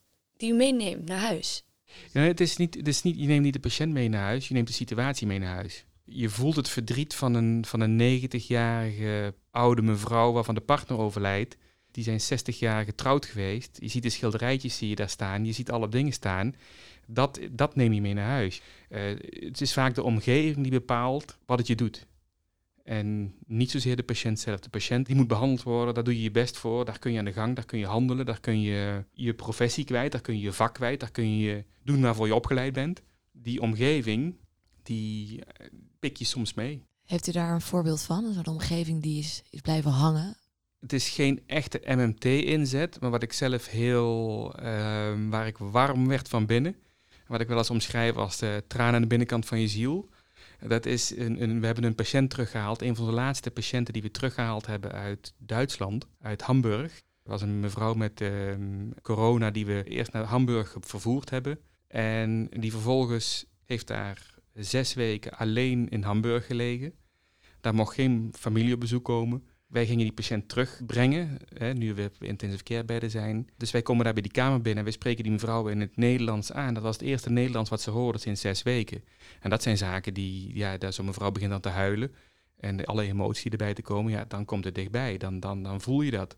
Die meeneemt naar huis? Ja, het is niet, niet, je neemt niet de patiënt mee naar huis, je neemt de situatie mee naar huis. Je voelt het verdriet van een, van een 90-jarige oude mevrouw waarvan de partner overlijdt die zijn 60 jaar getrouwd geweest. Je ziet de schilderijtjes zie je daar staan, je ziet alle dingen staan. Dat, dat neem je mee naar huis. Uh, het is vaak de omgeving die bepaalt wat het je doet. En niet zozeer de patiënt zelf. De patiënt die moet behandeld worden, daar doe je je best voor. Daar kun je aan de gang, daar kun je handelen, daar kun je je professie kwijt, daar kun je je vak kwijt, daar kun je doen waarvoor je opgeleid bent. Die omgeving, die eh, pik je soms mee. Heeft u daar een voorbeeld van? Een soort omgeving die is, is blijven hangen? het is geen echte MMT-inzet, maar wat ik zelf heel, uh, waar ik warm werd van binnen. Wat ik wel eens omschrijf als de tranen aan de binnenkant van je ziel. Dat is een, een, we hebben een patiënt teruggehaald, een van de laatste patiënten die we teruggehaald hebben uit Duitsland, uit Hamburg. Er was een mevrouw met uh, corona die we eerst naar Hamburg vervoerd hebben. En die vervolgens heeft daar zes weken alleen in Hamburg gelegen. Daar mocht geen familie op bezoek komen. Wij gingen die patiënt terugbrengen, hè, nu we intensive care bedden zijn. Dus wij komen daar bij die kamer binnen en wij spreken die mevrouw in het Nederlands aan. Dat was het eerste Nederlands wat ze hoorde sinds zes weken. En dat zijn zaken die, ja, daar zo'n mevrouw begint dan te huilen. En alle emotie erbij te komen, ja, dan komt het dichtbij. Dan, dan, dan voel je dat.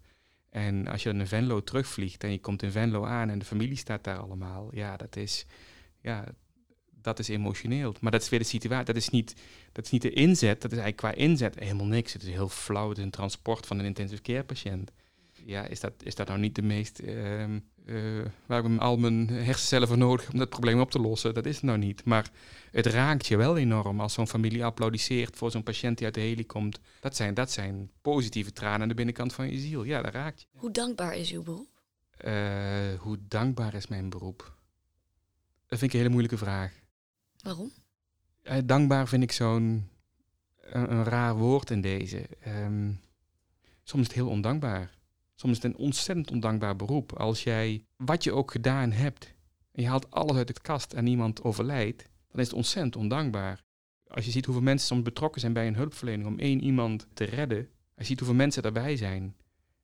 En als je in Venlo terugvliegt en je komt in Venlo aan en de familie staat daar allemaal, ja, dat is, ja, dat is emotioneel. Maar dat is weer de situatie. Dat is niet, dat is niet de inzet. Dat is eigenlijk qua inzet helemaal niks. Het is heel flauw. Het is een transport van een intensive care patiënt. Ja, is dat, is dat nou niet de meest... Uh, uh, waar ik al mijn hersencellen voor nodig om dat probleem op te lossen? Dat is het nou niet. Maar het raakt je wel enorm als zo'n familie applaudisseert voor zo'n patiënt die uit de heli komt. Dat zijn, dat zijn positieve tranen aan de binnenkant van je ziel. Ja, dat raakt je. Hoe dankbaar is uw beroep? Uh, hoe dankbaar is mijn beroep? Dat vind ik een hele moeilijke vraag. Waarom? Uh, dankbaar vind ik zo'n een, raar woord in deze. Um, soms is het heel ondankbaar. Soms is het een ontzettend ondankbaar beroep. Als jij wat je ook gedaan hebt en je haalt alles uit de kast en iemand overlijdt, dan is het ontzettend ondankbaar. Als je ziet hoeveel mensen soms betrokken zijn bij een hulpverlening om één iemand te redden, als je ziet hoeveel mensen erbij zijn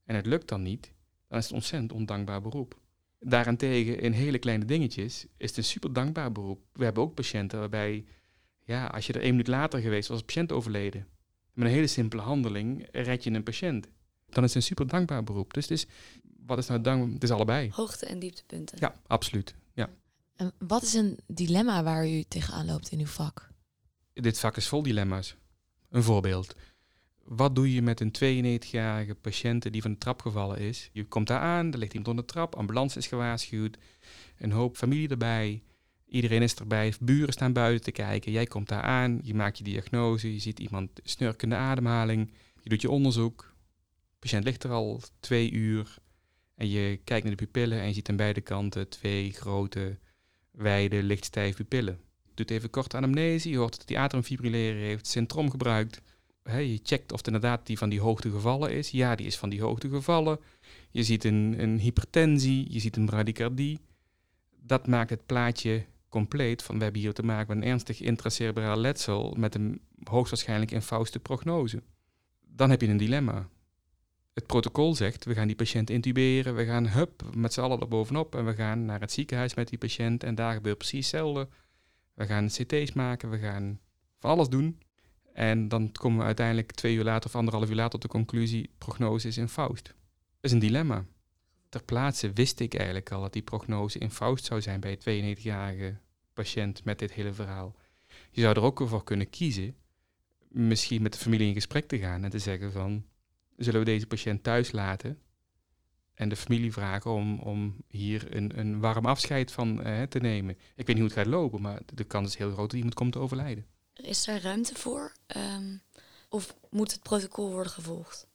en het lukt dan niet, dan is het ontzettend ondankbaar beroep. Daarentegen in hele kleine dingetjes is het een super dankbaar beroep. We hebben ook patiënten waarbij, ja, als je er één minuut later geweest was, de patiënt overleden. Met een hele simpele handeling red je een patiënt. Dan is het een super dankbaar beroep. Dus het is, wat is nou dankbaar? Het is allebei. Hoogte- en dieptepunten. Ja, absoluut. Ja. En wat is een dilemma waar u tegenaan loopt in uw vak? Dit vak is vol dilemma's. Een voorbeeld. Wat doe je met een 92-jarige patiënt die van de trap gevallen is? Je komt daar aan, er ligt iemand onder de trap, ambulance is gewaarschuwd, een hoop familie erbij, iedereen is erbij, buren staan buiten te kijken, jij komt daar aan, je maakt je diagnose, je ziet iemand snurkende ademhaling, je doet je onderzoek, de patiënt ligt er al twee uur en je kijkt naar de pupillen en je ziet aan beide kanten twee grote, wijde, lichtstijve pupillen. Doet even kort anamnese, je hoort dat hij atriumfibrilleren heeft, centrom gebruikt, je checkt of het inderdaad die van die hoogte gevallen is. Ja, die is van die hoogte gevallen. Je ziet een, een hypertensie, je ziet een bradykardie. dat maakt het plaatje compleet van we hebben hier te maken met een ernstig intracerebraal letsel met een hoogstwaarschijnlijk infauste prognose. Dan heb je een dilemma. Het protocol zegt, we gaan die patiënt intuberen, we gaan hup met z'n allen er bovenop en we gaan naar het ziekenhuis met die patiënt en daar gebeurt precies hetzelfde. We gaan CT's maken, we gaan van alles doen. En dan komen we uiteindelijk twee uur later of anderhalf uur later tot de conclusie, prognose is infaust. Dat is een dilemma. Ter plaatse wist ik eigenlijk al dat die prognose infaust zou zijn bij een 92-jarige patiënt met dit hele verhaal. Je zou er ook voor kunnen kiezen, misschien met de familie in gesprek te gaan en te zeggen van, zullen we deze patiënt thuis laten en de familie vragen om, om hier een, een warm afscheid van eh, te nemen. Ik weet niet hoe het gaat lopen, maar de kans is heel groot dat iemand komt te overlijden. Is daar ruimte voor? Ehm, of moet het protocol worden gevolgd?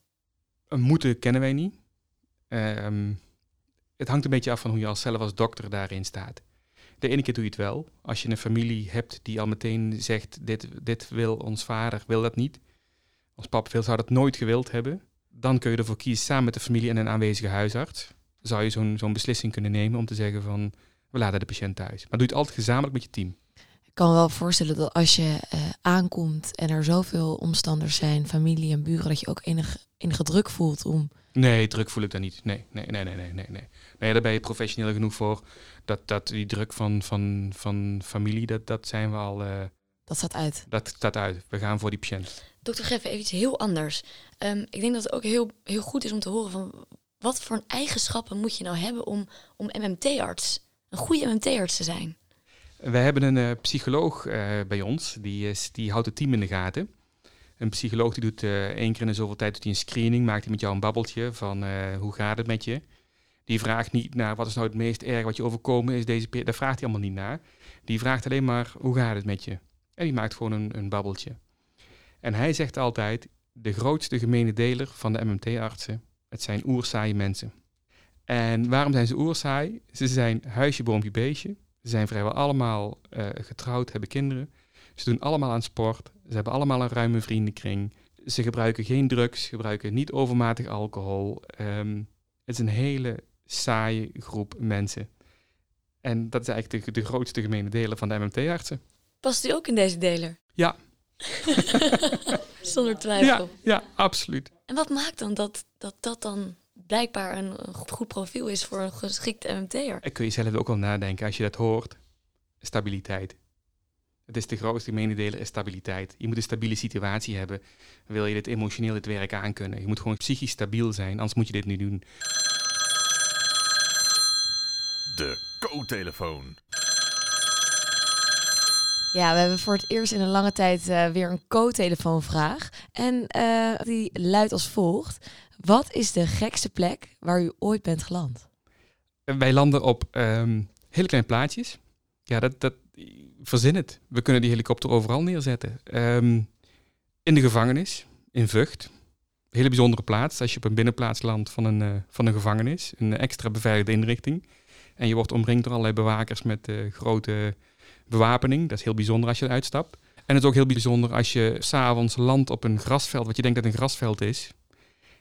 Een moeten kennen wij niet. Ehm, het hangt een beetje af van hoe je als zelf als dokter daarin staat. De ene keer doe je het wel. Als je een familie hebt die al meteen zegt, dit, dit wil ons vader, wil dat niet. Ons papa wil, zou dat nooit gewild hebben. Dan kun je ervoor kiezen, samen met de familie en een aanwezige huisarts, zou je zo'n zo'n beslissing kunnen nemen om te zeggen van, we laten de patiënt thuis. Maar doe het altijd gezamenlijk met je team. Ik kan me wel voorstellen dat als je eh, aankomt en er zoveel omstanders zijn, familie en buren, dat je ook enig, enige druk voelt om... Nee, druk voel ik daar niet. Nee, nee, nee, nee, nee, nee. nee. nee daar ben je professioneel genoeg voor. Dat, dat die druk van, van, van familie, dat, dat zijn we al... eh, Dat staat uit. dat staat uit. We gaan voor die patiënt. Dokter Geffen, even iets heel anders. Ehm, ik denk dat het ook heel, heel goed is om te horen van wat voor eigenschappen moet je nou hebben om, om MMT-arts, een goede MMT-arts te zijn? We hebben een eh, psycholoog eh, bij ons, die, die houdt het team in de gaten. Een psycholoog die doet eh, één keer in zoveel tijd doet hij een screening, maakt hij met jou een babbeltje van hoe gaat het met je. Die vraagt niet naar wat is nou het meest erg wat je overkomen is deze. Daar vraagt hij allemaal niet naar. Die vraagt alleen maar hoe gaat het met je. En die maakt gewoon een, een babbeltje. En hij zegt altijd, de grootste gemene deler van de MMT-artsen, het zijn oerzaaie mensen. En waarom zijn ze oerzaai? Ze zijn huisje, boompje, beestje. Ze zijn vrijwel allemaal eh, getrouwd, hebben kinderen. Ze doen allemaal aan sport. Ze hebben allemaal een ruime vriendenkring. Ze gebruiken geen drugs, gebruiken niet overmatig alcohol. Ehm, het is een hele saaie groep mensen. En dat is eigenlijk de, de grootste gemene deler van de MMT-artsen. Past u ook in deze deler? Ja. Zonder Ja, twijfel. ja, absoluut. En wat maakt dan dat dat, dat dan blijkbaar een, een goed profiel is voor een geschikte MMT'er? En kun je zelf ook wel nadenken als je dat hoort. Stabiliteit. Het is de grootste mededeler is stabiliteit. Je moet een stabiele situatie hebben. Wil je dit emotioneel dit werk aankunnen? Je moet gewoon psychisch stabiel zijn, anders moet je dit niet doen. De co-telefoon. Ja, we hebben voor het eerst in een lange tijd eh, weer een co-telefoonvraag. En eh, die luidt als volgt. Wat is de gekste plek waar u ooit bent geland? Wij landen op ehm, hele kleine plaatjes. Ja, dat, dat verzin het. We kunnen die helikopter overal neerzetten. Ehm, in de gevangenis, in Vught. Een hele bijzondere plaats. Als je op een binnenplaats landt van een, eh, van een gevangenis. Een extra beveiligde inrichting. En je wordt omringd door allerlei bewakers met eh, grote bewapening. Dat is heel bijzonder als je eruit stapt. En het is ook heel bijzonder als je s'avonds landt op een grasveld, wat je denkt dat een grasveld is.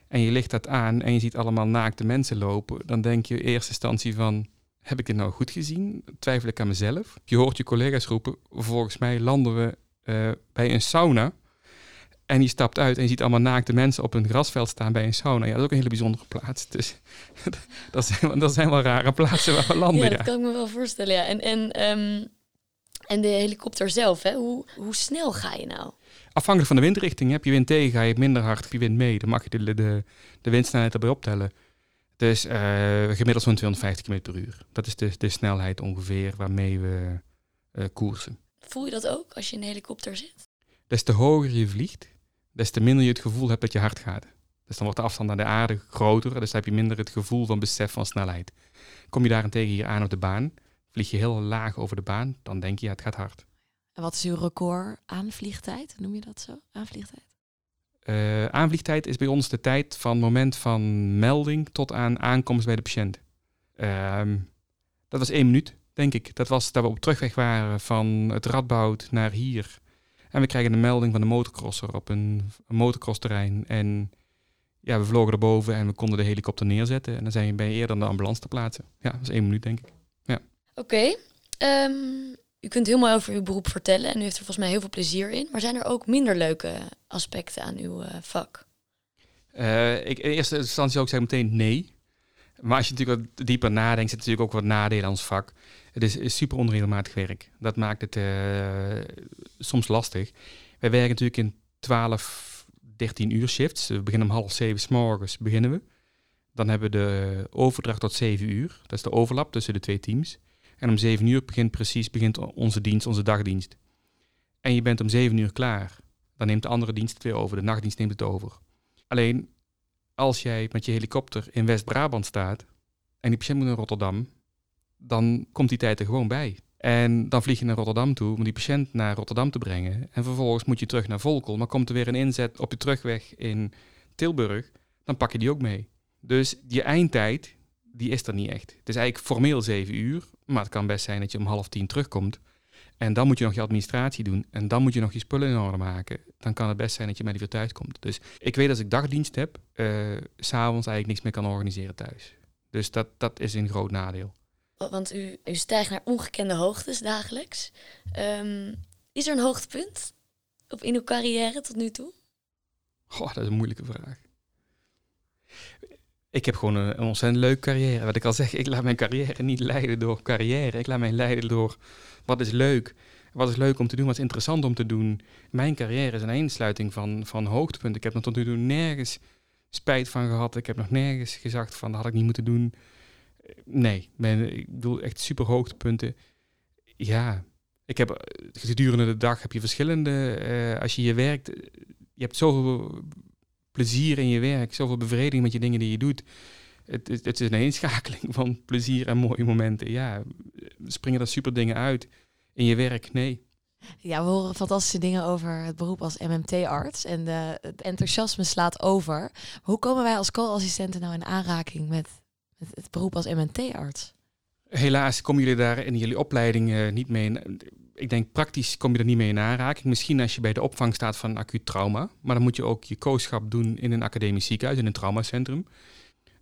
En je ligt dat aan en je ziet allemaal naakte mensen lopen. Dan denk je in eerste instantie van, heb ik dit nou goed gezien? Twijfel ik aan mezelf? Je hoort je collega's roepen, volgens mij landen we eh, bij een sauna. En je stapt uit en je ziet allemaal naakte mensen op een grasveld staan bij een sauna. Ja, dat is ook een hele bijzondere plaats. Dus dat, zijn, dat zijn wel rare plaatsen waar we landen. Ja, Ja, dat kan ik me wel voorstellen. Ja. En, en, ehm, en de helikopter zelf, hè? Hoe, hoe snel ga je nou? Afhankelijk van de windrichting. Heb je wind tegen, ga je minder hard. Heb je wind mee, dan mag je de, de, de windsnelheid erbij optellen. Dus eh, gemiddeld zo'n 250 km per uur. Dat is de, de snelheid ongeveer waarmee we eh, koersen. Voel je dat ook als je in een helikopter zit? Des te hoger je vliegt, des te minder je het gevoel hebt dat je hard gaat. Dus dan wordt de afstand naar de aarde groter, dus dan heb je minder het gevoel van besef van snelheid. Kom je daarentegen hier aan op de baan, vlieg je heel laag over de baan, dan denk je ja, het gaat hard. En wat is uw record aanvliegtijd? Noem je dat zo? Aanvliegtijd? Eh, aanvliegtijd is bij ons de tijd van moment van melding tot aan aankomst bij de patiënt. Ehm, dat was één minuut, denk ik. Dat was dat we op terugweg waren van het Radboud naar hier. En we krijgen een melding van de motocrosser op een, een motocrossterrein. En ja, we vlogen erboven en we konden de helikopter neerzetten. En dan zijn je bij eerder de ambulance te plaatsen. Ja, dat was één minuut, denk ik. Oké. ehm, u kunt mooi over uw beroep vertellen en u heeft er volgens mij heel veel plezier in. Maar zijn er ook minder leuke aspecten aan uw eh, vak? Eh, ik, in eerste instantie zou ik zeggen meteen nee. Maar als je natuurlijk wat dieper nadenkt, zit natuurlijk ook wat nadelen aan ons vak. Het is, is super onregelmatig werk. Dat maakt het eh, soms lastig. Wij werken natuurlijk in 12, 13 uur shifts. We beginnen om half zeven s morgens beginnen we. Dan hebben we de overdracht tot 7 uur. Dat is de overlap tussen de twee teams. En om 7 uur begint precies begint onze dienst, onze dagdienst. En je bent om 7 uur klaar. Dan neemt de andere dienst het weer over. De nachtdienst neemt het over. Alleen als jij met je helikopter in West-Brabant staat en die patiënt moet naar Rotterdam, dan komt die tijd er gewoon bij. En dan vlieg je naar Rotterdam toe om die patiënt naar Rotterdam te brengen. En vervolgens moet je terug naar Volkel. Maar komt er weer een inzet op je terugweg in Tilburg, dan pak je die ook mee. Dus je eindtijd, die is er niet echt. Het is eigenlijk formeel zeven uur, maar het kan best zijn dat je om half tien terugkomt. En dan moet je nog je administratie doen. En dan moet je nog je spullen in orde maken. Dan kan het best zijn dat je met die thuis komt. Dus ik weet als ik dagdienst heb, eh, s'avonds eigenlijk niks meer kan organiseren thuis. Dus dat, dat is een groot nadeel. Wa- Want u, u stijgt naar ongekende hoogtes dagelijks. Ehm, is er een hoogtepunt op in uw carrière tot nu toe? Goh, dat is een moeilijke vraag. Ik heb gewoon een, ontzettend leuke carrière. Wat ik al zeg, ik laat mijn carrière niet leiden door carrière. Ik laat mij leiden door wat is leuk. Wat is leuk om te doen, wat is interessant om te doen. Mijn carrière is een eensluiting van, van hoogtepunten. Ik heb er tot nu toe nergens spijt van gehad. Ik heb nog nergens gezegd van dat had ik niet moeten doen. Nee, ben, ik bedoel echt super hoogtepunten. Ja, ik heb gedurende de dag heb je verschillende. eh, als je hier werkt, eh, je hebt zoveel plezier in je werk, zoveel bevrediging met je dingen die je doet. Het, het, het is een eenschakeling van plezier en mooie momenten. Ja, springen er super dingen uit in je werk? Nee. Ja, we horen fantastische dingen over het beroep als MMT-arts. En de, het enthousiasme slaat over. Hoe komen wij als co-assistenten nou in aanraking met, met het beroep als MMT-arts? Helaas komen jullie daar in jullie opleiding eh, niet mee. In, ik denk praktisch kom je er niet mee in aanraking. Misschien als je bij de opvang staat van acuut trauma. Maar dan moet je ook je kooschap doen in een academisch ziekenhuis, in een traumacentrum.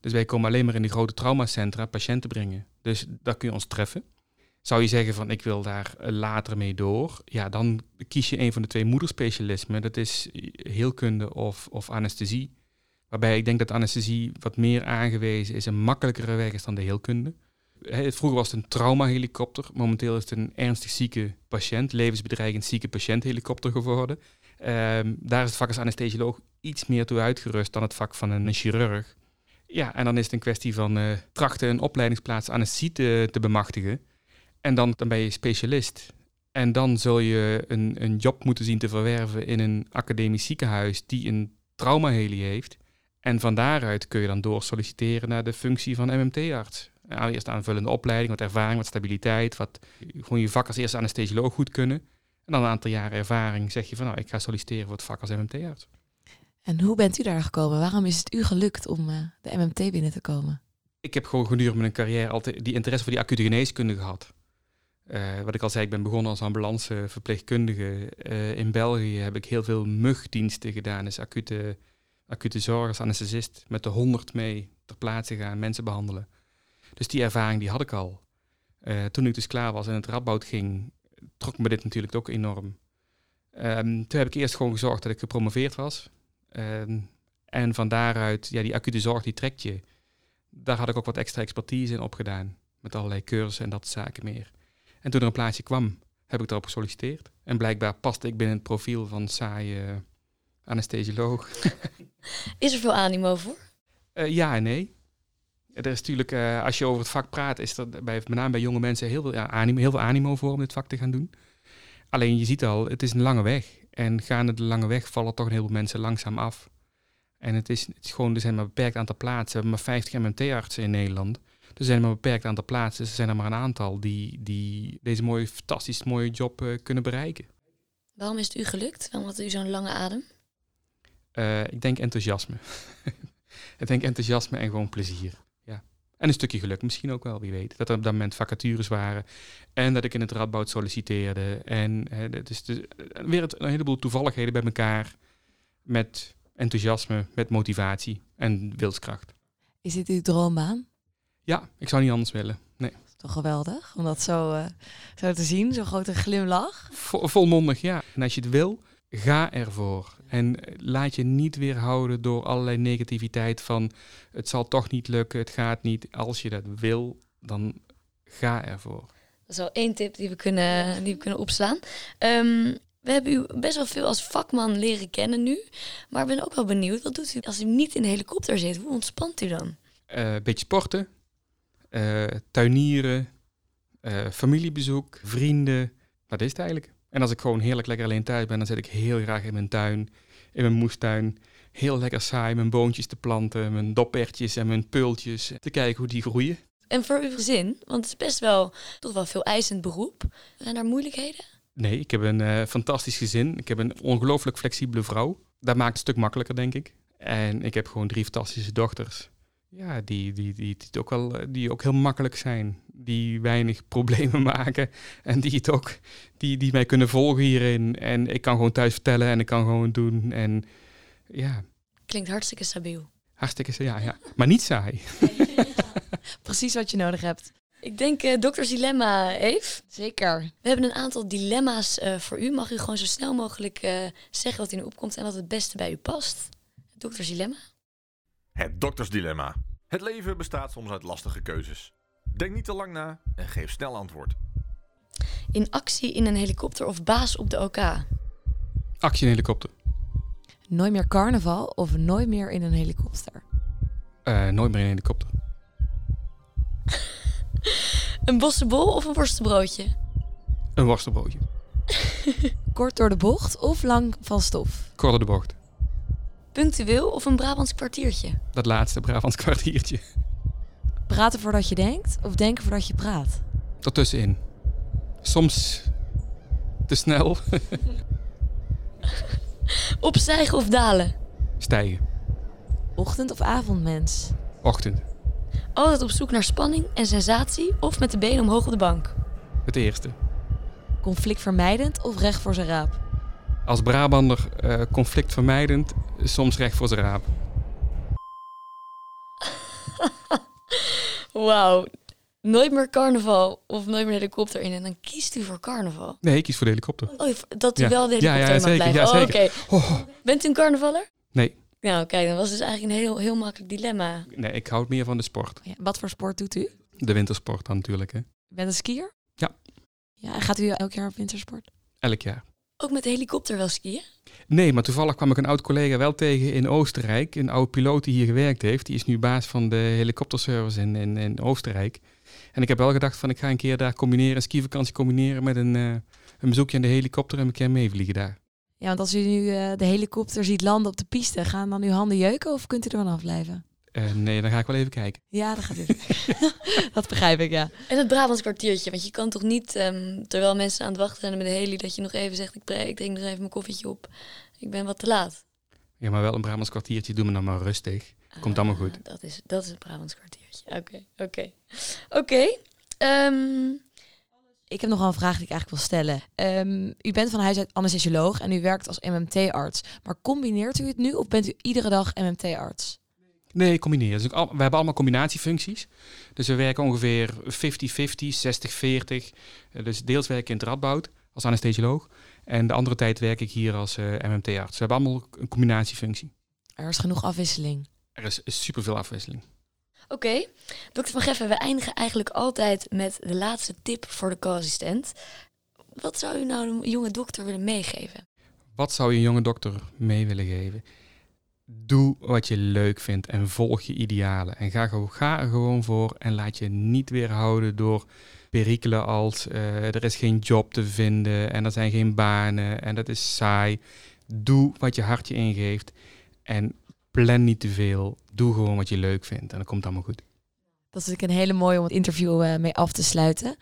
Dus wij komen alleen maar in die grote traumacentra patiënten brengen. Dus daar kun je ons treffen. Zou je zeggen van ik wil daar eh, later mee door? Ja, dan kies je een van de twee moederspecialismen. Dat is heelkunde of, of anesthesie. Waarbij ik denk dat anesthesie wat meer aangewezen is, een makkelijkere weg is dan de heelkunde. Vroeger was het een traumahelikopter. Momenteel is het een ernstig zieke patiënt, levensbedreigend zieke patiënthelikopter geworden. Ehm, daar is het vak als anesthesioloog iets meer toe uitgerust dan het vak van een chirurg. Ja, en dan is het een kwestie van eh, trachten een opleidingsplaats anesthesie te, te bemachtigen. En dan, dan ben je specialist. En dan zul je een, een job moeten zien te verwerven in een academisch ziekenhuis die een traumaheli heeft. En van daaruit kun je dan door solliciteren naar de functie van MMT-arts. Nou, eerst aanvullende opleiding, wat ervaring, wat stabiliteit, wat gewoon je vak als eerste anesthesioloog goed kunnen. En dan een aantal jaren ervaring zeg je van nou, ik ga solliciteren voor het vak als MMT-arts. En hoe bent u daar gekomen? Waarom is het u gelukt om eh, de MMT binnen te komen? Ik heb gewoon gedurende mijn carrière altijd die interesse voor die acute geneeskunde gehad. Eh, wat ik al zei, ik ben begonnen als ambulanceverpleegkundige. Eh in België heb ik heel veel mugdiensten gedaan, dus acute, acute zorg als anesthesist. Met de 100 mee ter plaatse gaan, mensen behandelen. Dus die ervaring die had ik al. Eh, toen ik dus klaar was en het Radboud ging, trok me dit natuurlijk ook enorm. Ehm, toen heb ik eerst gewoon gezorgd dat ik gepromoveerd was. Ehm, en van daaruit, ja, die acute zorg die trekt je. Daar had ik ook wat extra expertise in opgedaan. Met allerlei cursussen en dat soort zaken meer. En toen er een plaatsje kwam, heb ik erop gesolliciteerd. En blijkbaar paste ik binnen het profiel van saaie anesthesioloog. Is er veel animo voor? Eh, ja en nee. Er is natuurlijk, eh, als je over het vak praat, is er bij, met name bij jonge mensen heel veel, ja, animo, heel veel animo voor om dit vak te gaan doen. Alleen je ziet al, het is een lange weg. En gaande de lange weg vallen toch een heleboel mensen langzaam af. En het is, het is gewoon, er zijn maar een beperkt aantal plaatsen. We hebben maar 50 MMT-artsen in Nederland. Er zijn maar een beperkt aantal plaatsen. Dus er zijn er maar een aantal die, die deze mooie, fantastisch mooie job eh, kunnen bereiken. Waarom is het u gelukt? Waarom had u zo'n lange adem? Eh, ik denk enthousiasme. ik denk enthousiasme en gewoon plezier. En een stukje geluk misschien ook wel, wie weet. Dat er op dat moment vacatures waren. En dat ik in het Radboud solliciteerde. En uh, het is dus, weer het, een heleboel toevalligheden bij elkaar. Met enthousiasme, met motivatie en wilskracht. Is dit uw droombaan? Ja, ik zou niet anders willen. Nee. Toch geweldig om dat zo, eh, zo te zien, zo'n grote glimlach. Vo- volmondig, ja. En als je het wil, ga ervoor. En eh, laat je niet weerhouden door allerlei negativiteit van het zal toch niet lukken, het gaat niet. Als je dat wil, dan ga ervoor. Dat is wel één tip die we kunnen, die we kunnen opslaan. Ehm, we hebben u best wel veel als vakman leren kennen nu. Maar ik ben ook wel benieuwd, wat doet u als u niet in de helikopter zit? Hoe ontspant u dan? Een beetje sporten, eh, tuinieren, eh, familiebezoek, vrienden. Dat is het eigenlijk. En als ik gewoon heerlijk lekker alleen thuis ben, dan zit ik heel graag in mijn tuin, in mijn moestuin. Heel lekker saai mijn boontjes te planten, mijn doppertjes en mijn peultjes. Te kijken hoe die groeien. En voor uw gezin, want het is best wel toch wel veel eisend beroep. Zijn daar moeilijkheden? Nee, ik heb een eh, fantastisch gezin. Ik heb een ongelooflijk flexibele vrouw. Dat maakt het een stuk makkelijker, denk ik. En ik heb gewoon drie fantastische dochters. Ja, die, die, die, die, ook wel, eh, die ook heel makkelijk zijn. Die weinig problemen maken. En die, het ook, die, die mij kunnen volgen hierin. En ik kan gewoon thuis vertellen en ik kan gewoon doen. En ja, Klinkt hartstikke stabiel. hartstikke ja, ja. Maar niet saai. Precies wat je nodig hebt. Ik denk eh dokters dilemma, Eve. Zeker. We hebben een aantal dilemma's eh, voor u. Mag u gewoon zo snel mogelijk eh, zeggen wat u nu opkomt en wat het beste bij u past? Dokters dilemma. Het doktersdilemma. Het leven bestaat soms uit lastige keuzes. Denk niet te lang na en geef snel antwoord. In actie in een helikopter of baas op de OK? Actie in helikopter. Nooit meer carnaval of nooit meer in een helikopter? Eh, nooit meer in een helikopter. Een bossenbol of een worstenbroodje? Een worstenbroodje. Kort door de bocht of lang van stof? Kort door de bocht. Punctueel of een Brabants kwartiertje? Dat laatste Brabants kwartiertje. Praten voordat je denkt of denken voordat je praat? Ertussenin. Soms te snel. Opstijgen of dalen? Stijgen. Ochtend- of avondmens? Ochtend. Altijd op zoek naar spanning en sensatie of met de benen omhoog op de bank? Het eerste. Conflictvermijdend of recht voor zijn raap? Als Brabander eh, conflictvermijdend, soms recht voor zijn raap. Wauw. Nooit meer carnaval of nooit meer helikopter in en dan kiest u voor carnaval. Nee, ik kies voor de helikopter. Oh, dat u Ja. wel de Ja, ja, helikopter mag zeker, blijven. ja, Oh, oké. Oh, Bent u een carnavaller? nee, Nou, kijk, dat was dus eigenlijk een heel, heel makkelijk dilemma. nee, ik houd meer van de sport. Ja, wat voor sport doet u? De wintersport dan natuurlijk, hè. U bent een skier? Ja. Ja, gaat u elk jaar op wintersport? Elk jaar. Ook met de helikopter wel skiën? Nee, maar toevallig kwam ik een oud collega wel tegen in Oostenrijk. Een oud piloot die hier gewerkt heeft. Die is nu baas van de helikopterservice in, in, in Oostenrijk. En ik heb wel gedacht van ik ga een keer daar combineren, een skivakantie combineren met een, eh, een bezoekje aan de helikopter en een keer meevliegen daar. Ja, want als u nu eh, de helikopter ziet landen op de piste, gaan dan uw handen jeuken of kunt u er vanaf blijven? Eh, nee, dan ga ik wel even kijken. Ja, dat gaat u. dat begrijp ik, ja. En het Brabants kwartiertje, want je kan toch niet, ehm, terwijl mensen aan het wachten zijn met de heli, dat je nog even zegt, ik, ik drink nog even mijn koffietje op. Ik ben wat te laat. Ja, maar wel een Brabants kwartiertje, doe me dan maar rustig. Komt allemaal goed. Ah, Dat is, dat is het Brabants kwartiertje. Oké, oké. Oké. ehm, Ik heb nog wel een vraag die ik eigenlijk wil stellen. Ehm, u bent van huis uit anesthesioloog en u werkt als MMT-arts. Maar combineert u het nu of bent u iedere dag MMT-arts? Nee, combineren. Dus we hebben allemaal combinatiefuncties. Dus we werken ongeveer 50-50, 60-40. Eh, Dus deels werk ik in het Radboud als anesthesioloog. En de andere tijd werk ik hier als eh, MMT-arts. We hebben allemaal een combinatiefunctie. Er is genoeg afwisseling. Er is superveel afwisseling. Oké, dokter Van Geffen, we eindigen eigenlijk altijd met de laatste tip voor de co-assistent. Wat zou u nou een jonge dokter willen meegeven? Wat zou je een jonge dokter mee willen geven? Doe wat je leuk vindt en volg je idealen. En ga, ga er gewoon voor en laat je niet weerhouden door perikelen als eh, er is geen job te vinden en er zijn geen banen en dat is saai. Doe wat je hart je ingeeft en plan niet te veel. Doe gewoon wat je leuk vindt en dan komt allemaal goed. Dat is natuurlijk een hele mooie om het interview eh, mee af te sluiten.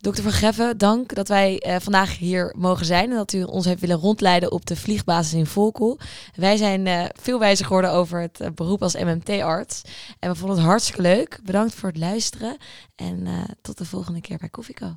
Dokter Van Geffen, dank dat wij eh, vandaag hier mogen zijn en dat u ons heeft willen rondleiden op de vliegbasis in Volkel. Wij zijn eh, veel wijzer geworden over het beroep als MMT-arts en we vonden het hartstikke leuk. Bedankt voor het luisteren en tot de volgende keer bij Koffieko.